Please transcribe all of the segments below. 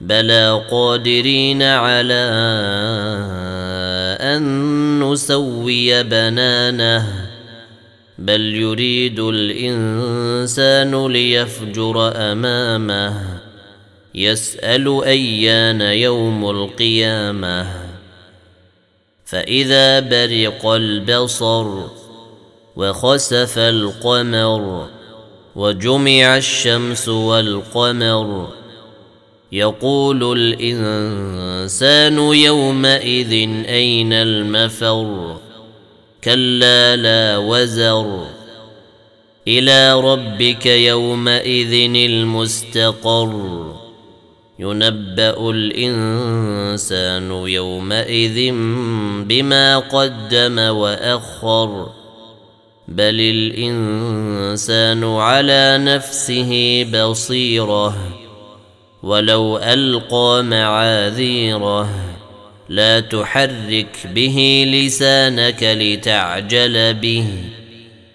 بلى قادرين على أن نسوي بنانه بل يريد الإنسان ليفجر أمامه يسأل أيان يوم القيامة. فإذا برق البصر وخسف القمر وجمع الشمس والقمر يقول الإنسان يومئذ أين المفر؟ كلا لا وزر. إلى ربك يومئذ المستقر. ينبأ الإنسان يومئذ بما قدم وأخر. بل الإنسان على نفسه بصيرة. ولو ألقى معاذيره لا تحرك به لسانك لتعجل به.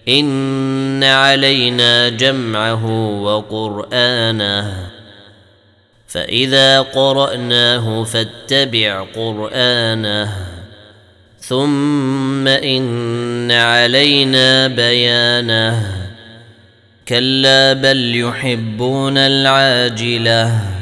إن علينا جمعه وقرآنه. فإذا قرأناه فاتبع قرآنه. ثم إن علينا بيانه. كلا بل يحبون العاجلة.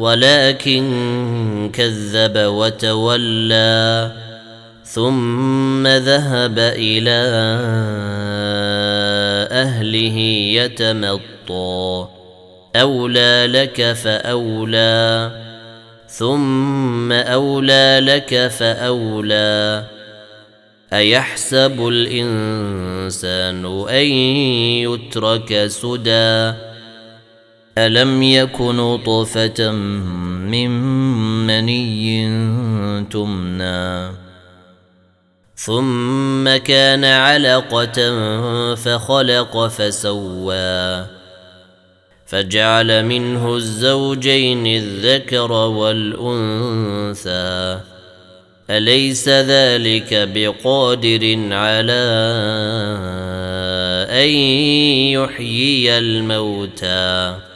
ولكن كذب وتولى ثم ذهب إلى أهله يتمطى. أولى لك فأولى. ثم أولى لك فأولى. أيحسب الإنسان أن يترك سدى؟ الم يك نطفه من مني تمنى ثم كان علقه فخلق فسوى فجعل منه الزوجين الذكر والانثى اليس ذلك بقادر على ان يحيي الموتى